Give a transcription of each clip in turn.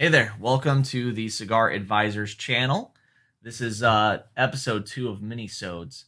Hey there, welcome to the Cigar Advisors channel. This is uh, episode two of Minisodes.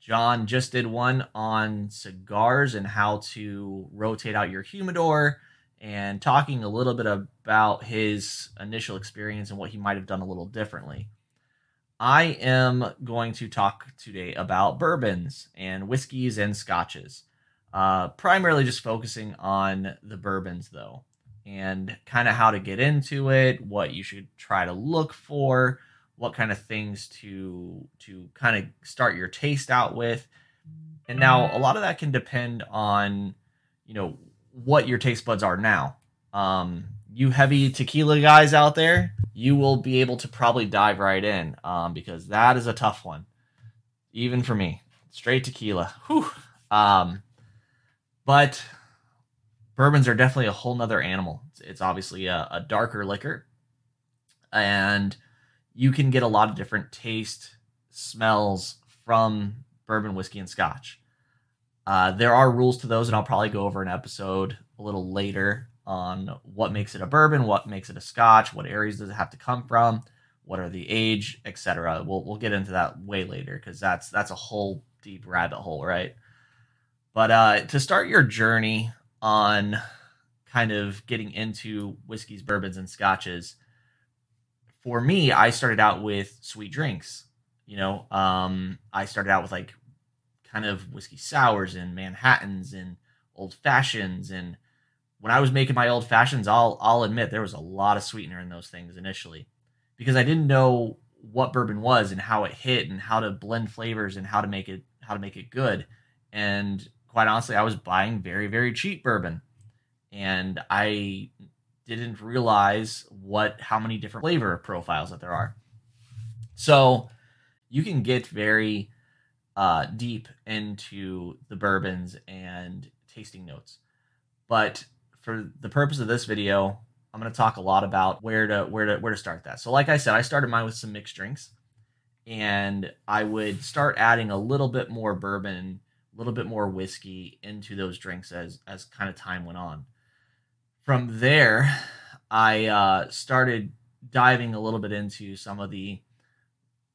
John just did one on cigars and how to rotate out your humidor and talking a little bit about his initial experience and what he might have done a little differently. I am going to talk today about bourbons and whiskeys and scotches. Uh, primarily just focusing on the bourbons, though, and kind of how to get into it, what you should try to look for, what kind of things to to kind of start your taste out with. And now a lot of that can depend on, you know, what your taste buds are now. Um, you heavy tequila guys out there, you will be able to probably dive right in um, because that is a tough one, even for me. Straight tequila. Whew. Um, but bourbons are definitely a whole nother animal. It's, it's obviously a, a, darker liquor, and you can get a lot of different taste, smells from bourbon, whiskey, and scotch. Uh, there are rules to those, and I'll probably go over an episode a little later on what makes it a bourbon, what makes it a scotch, what areas does it have to come from, what are the age, etc. We'll we'll get into that way later because that's that's a whole deep rabbit hole, right? But uh, to start your journey on kind of getting into whiskeys, bourbons, and scotches, for me, I started out with sweet drinks. You know, um, I started out with like kind of whiskey sours and Manhattans and old fashions. And when I was making my old fashions, I'll I'll admit there was a lot of sweetener in those things initially because I didn't know what bourbon was and how it hit and how to blend flavors and how to make it how to make it good. And quite honestly, I was buying very, very cheap bourbon. And I didn't realize what how many different flavor profiles that there are. So you can get very uh, deep into the bourbons and tasting notes. But for the purpose of this video, I'm going to talk a lot about where to where to where to start that. So like I said, I started mine with some mixed drinks and I would start adding a little bit more bourbon a little bit more whiskey into those drinks as as kind of time went on. From there, I uh, started diving a little bit into some of the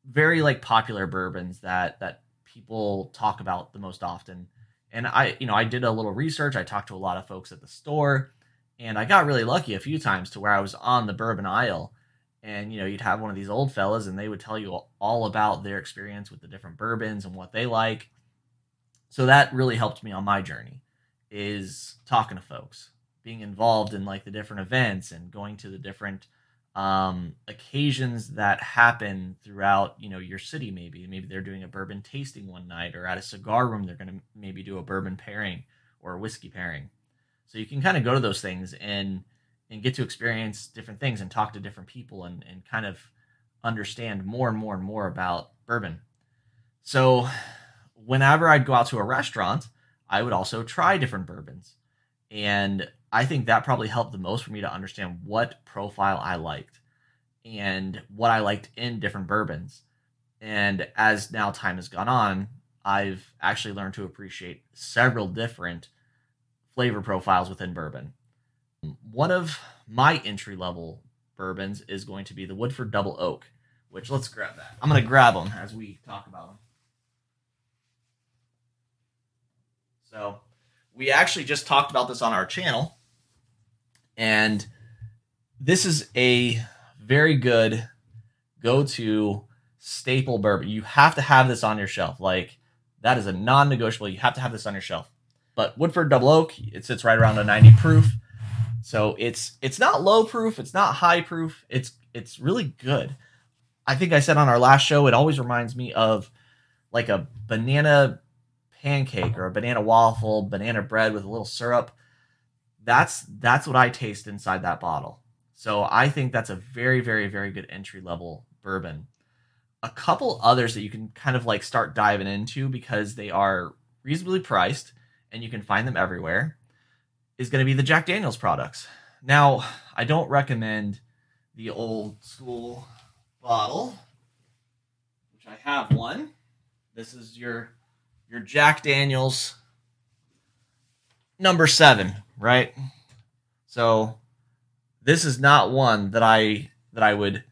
very like popular bourbons that that people talk about the most often. And I, you know, I did a little research. I talked to a lot of folks at the store, and I got really lucky a few times to where I was on the bourbon aisle, and you know, you'd have one of these old fellas, and they would tell you all about their experience with the different bourbons and what they like so that really helped me on my journey is talking to folks being involved in like the different events and going to the different um, occasions that happen throughout you know your city maybe. Maybe they're doing a bourbon tasting one night or at a cigar room they're going to maybe do a bourbon pairing or a whiskey pairing. So you can kind of go to those things and and get to experience different things and talk to different people and and kind of understand more and more and more about bourbon. So whenever I'd go out to a restaurant, I would also try different bourbons. And I think that probably helped the most for me to understand what profile I liked and what I liked in different bourbons. And as now time has gone on, I've actually learned to appreciate several different flavor profiles within bourbon. One of my entry level bourbons is going to be the Woodford Double Oak, which let's grab that. I'm going to grab them as we talk about them. So we actually just talked about this on our channel, and this is a very good go-to staple bourbon. You have to have this on your shelf. Like that is a non-negotiable. You have to have this on your shelf. But Woodford Double Oak, it sits right around a 90 proof. So it's it's not low proof, it's not high proof. It's it's really good. I think I said on our last show, it always reminds me of like a banana pancake or a banana waffle, banana bread with a little syrup. That's that's what I taste inside that bottle. So I think that's a very very very good entry level bourbon. A couple others that you can kind of like start diving into because they are reasonably priced and you can find them everywhere is going to be the Jack Daniels products. Now, I don't recommend the old school bottle, which I have one. This is your your Jack Daniels number seven, right? So this is not one that I that I would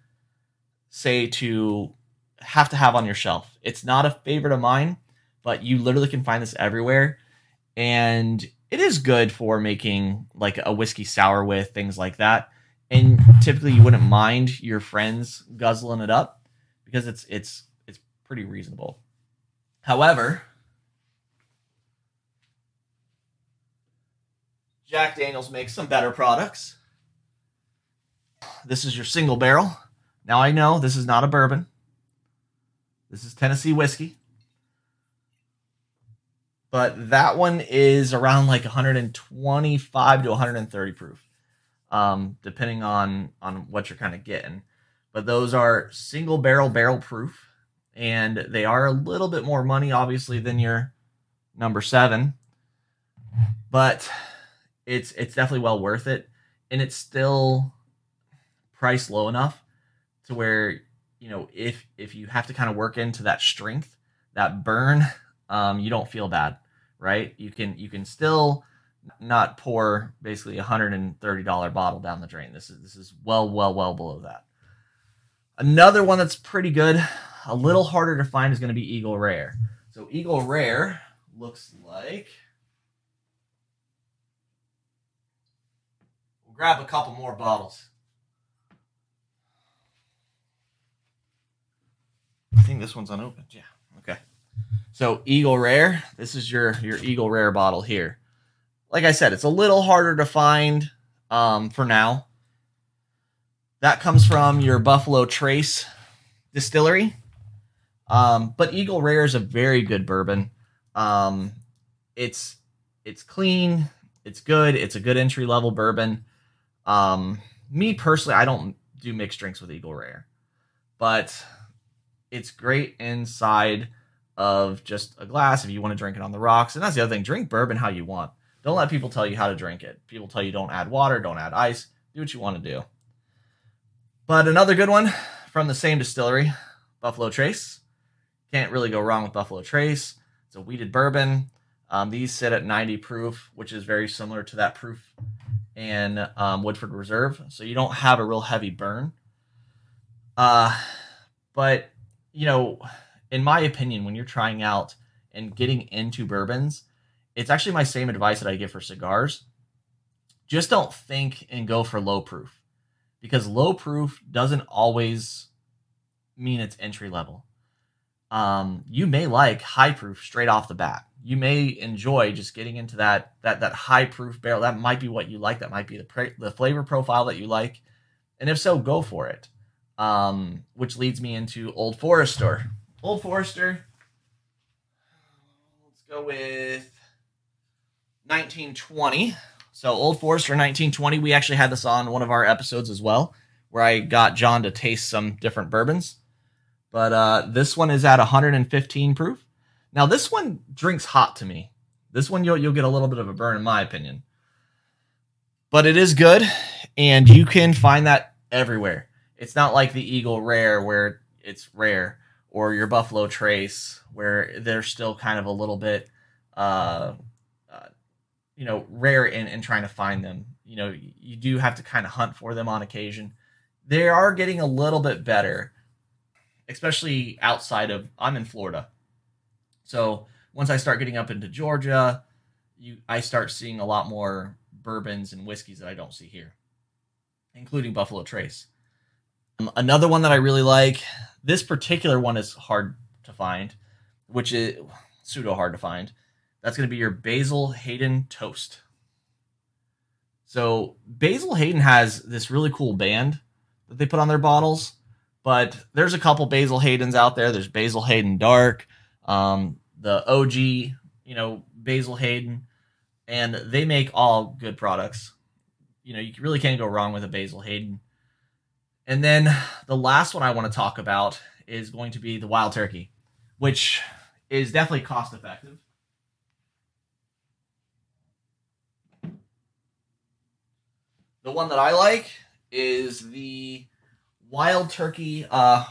say to have to have on your shelf. It's not a favorite of mine, but you literally can find this everywhere. And it is good for making like a whiskey sour with things like that. And typically you wouldn't mind your friends guzzling it up because it's it's it's pretty reasonable. However, Jack Daniels makes some better products. This is your single barrel. Now I know this is not a bourbon. This is Tennessee whiskey. But that one is around like 125 to 130 proof, um, depending on on what you're kind of getting. But those are single barrel barrel proof, and they are a little bit more money, obviously, than your number seven. But it's it's definitely well worth it, and it's still priced low enough to where you know if if you have to kind of work into that strength that burn um, you don't feel bad right? You can you can still not pour basically a hundred and thirty dollar bottle down the drain. This is this is well well well below that. Another one that's pretty good a little harder to find is going to be eagle rare. So eagle rare looks like grab a couple more bottles I think this one's unopened. Yeah. Okay. So Eagle Rare. This is your your Eagle Rare bottle here. Like I said, it's a little harder to find um, for now. That comes from your Buffalo Trace distillery. Um, but Eagle Rare is a very good bourbon. Um, it's it's clean. It's good. It's a good entry level bourbon. Um, me personally, I don't do mixed drinks with Eagle Rare, but it's great inside of just a glass if you want to drink it on the rocks. And that's the other thing drink bourbon how you want. Don't let people tell you how to drink it. People tell you don't add water, don't add ice. Do what you want to do. But another good one from the same distillery, Buffalo Trace. Can't really go wrong with Buffalo Trace. It's a wheated bourbon. Um, these sit at 90 proof, which is very similar to that proof in um, Woodford Reserve. So you don't have a real heavy burn. Uh, but you know, in my opinion, when you're trying out and getting into bourbons, it's actually my same advice that I give for cigars. Just don't think and go for low proof because low proof doesn't always mean it's entry level. Um, you may like high proof straight off the bat. You may enjoy just getting into that that that high proof barrel. That might be what you like. That might be the the flavor profile that you like. And if so, go for it. Um, which leads me into Old Forester. Old Forester. Let's go with 1920. So Old Forester 1920. We actually had this on one of our episodes as well, where I got John to taste some different bourbons. But uh, this one is at 115 proof. Now this one drinks hot to me. This one you'll you'll get a little bit of a burn in my opinion. But it is good, and you can find that everywhere. It's not like the Eagle Rare where it's rare, or your Buffalo Trace where they're still kind of a little bit, uh, uh, you know, rare in, in trying to find them. You know, you do have to kind of hunt for them on occasion. They are getting a little bit better, especially outside of. I'm in Florida, so once I start getting up into Georgia, you I start seeing a lot more bourbons and whiskeys that I don't see here, including Buffalo Trace. Um, another one that I really like. This particular one is hard to find, which is pseudo hard to find. That's going to be your Basil Hayden Toast. So Basil Hayden has this really cool band that they put on their bottles, but there's a couple Basil Haydens out there. There's Basil Hayden Dark, um, the OG, you know, Basil Hayden, and they make all good products. You know, you really can't go wrong with a Basil Hayden. And then the last one I want to talk about is going to be the wild turkey, which is definitely cost effective. The one that I like is the wild turkey uh,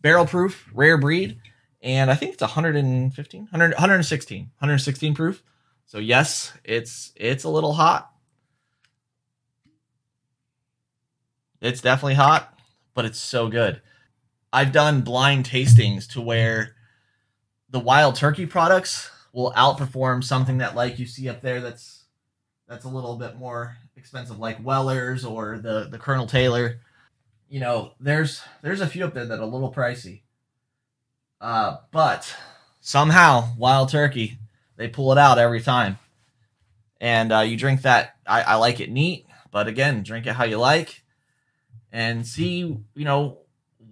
barrel proof rare breed and i think it's 115 100, 116 116 proof so yes it's it's a little hot It's definitely hot, but it's so good. I've done blind tastings to where the wild turkey products will outperform something that like you see up there that's that's a little bit more expensive like Weller's or the the Colonel Taylor. You know, there's there's a few up there that are a little pricey. Uh, but somehow wild turkey they pull it out every time. And uh, you drink that. I, I like it neat, but again, drink it how you like, and see you know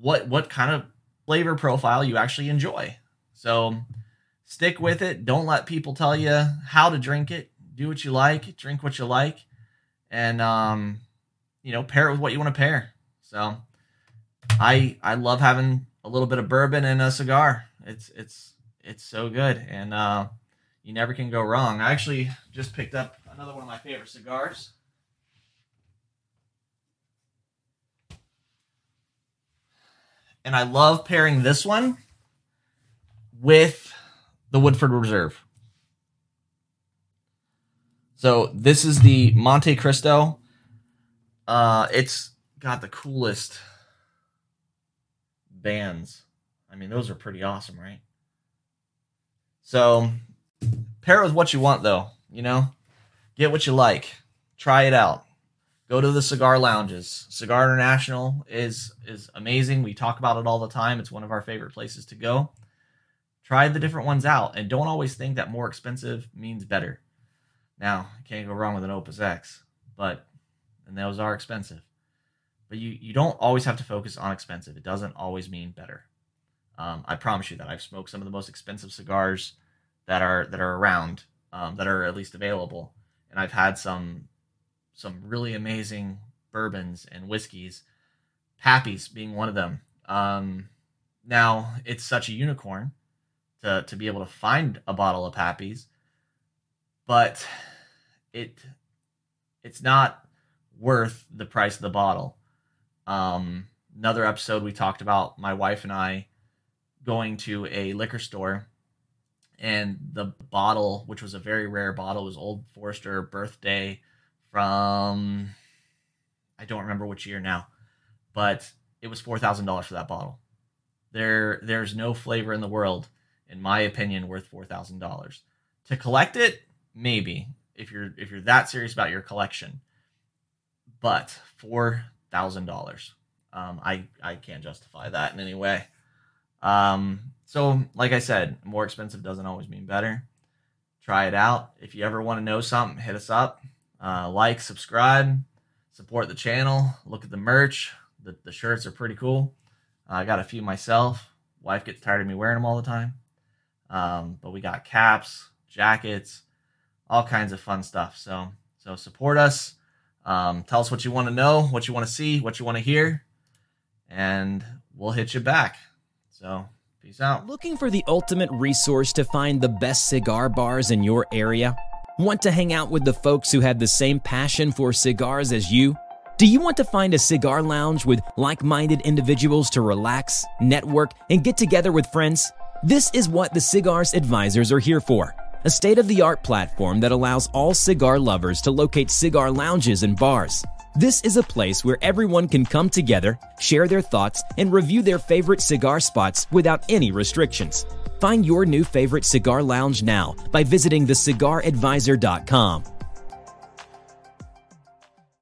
what what kind of flavor profile you actually enjoy. So stick with it. Don't let people tell you how to drink it. Do what you like, drink what you like, and um, you know, pair it with what you want to pair. So I I love having a little bit of bourbon and a cigar. It's it's it's so good, and uh, you never can go wrong. I actually just picked up another one of my favorite cigars. And I love pairing this one with the Woodford Reserve. So this is the Monte Cristo. Uh, it's got the coolest bands. I mean, those are pretty awesome, right? So pair it with what you want, though. You know, get what you like. Try it out. Go to the cigar lounges. Cigar International is is amazing. We talk about it all the time. It's one of our favorite places to go. Try the different ones out, and don't always think that more expensive means better. Now, can't go wrong with an Opus X, but and those are expensive. But you you don't always have to focus on expensive. It doesn't always mean better. Um, I promise you that I've smoked some of the most expensive cigars that are that are around, um, that are at least available, and I've had some some really amazing bourbons and whiskeys, Pappy's being one of them. Um, now it's such a unicorn to to be able to find a bottle of Pappy's, but it it's not worth the price of the bottle. Um, another episode we talked about my wife and I going to a liquor store and the bottle, which was a very rare bottle, was Old Forester birthday from I don't remember which year now, but it was four thousand dollars for that bottle. There, there's no flavor in the world, in my opinion, worth four thousand dollars. To collect it, maybe if you're if you're that serious about your collection, but four thousand um, dollars, I I can't justify that in any way. Um, so, like I said, more expensive doesn't always mean better. Try it out. If you ever want to know something, hit us up. Uh, like, subscribe, support the channel. Look at the merch. The, the shirts are pretty cool. I got a few myself. Wife gets tired of me wearing them all the time. Um, but we got caps, jackets, all kinds of fun stuff. So, so support us. Um, tell us what you want to know, what you want to see, what you want to hear, and we'll hit you back. So, peace out. Looking for the ultimate resource to find the best cigar bars in your area? Want to hang out with the folks who have the same passion for cigars as you? Do you want to find a cigar lounge with like minded individuals to relax, network, and get together with friends? This is what the Cigars Advisors are here for a state of the art platform that allows all cigar lovers to locate cigar lounges and bars. This is a place where everyone can come together, share their thoughts, and review their favorite cigar spots without any restrictions. Find your new favorite cigar lounge now by visiting thecigaradvisor.com.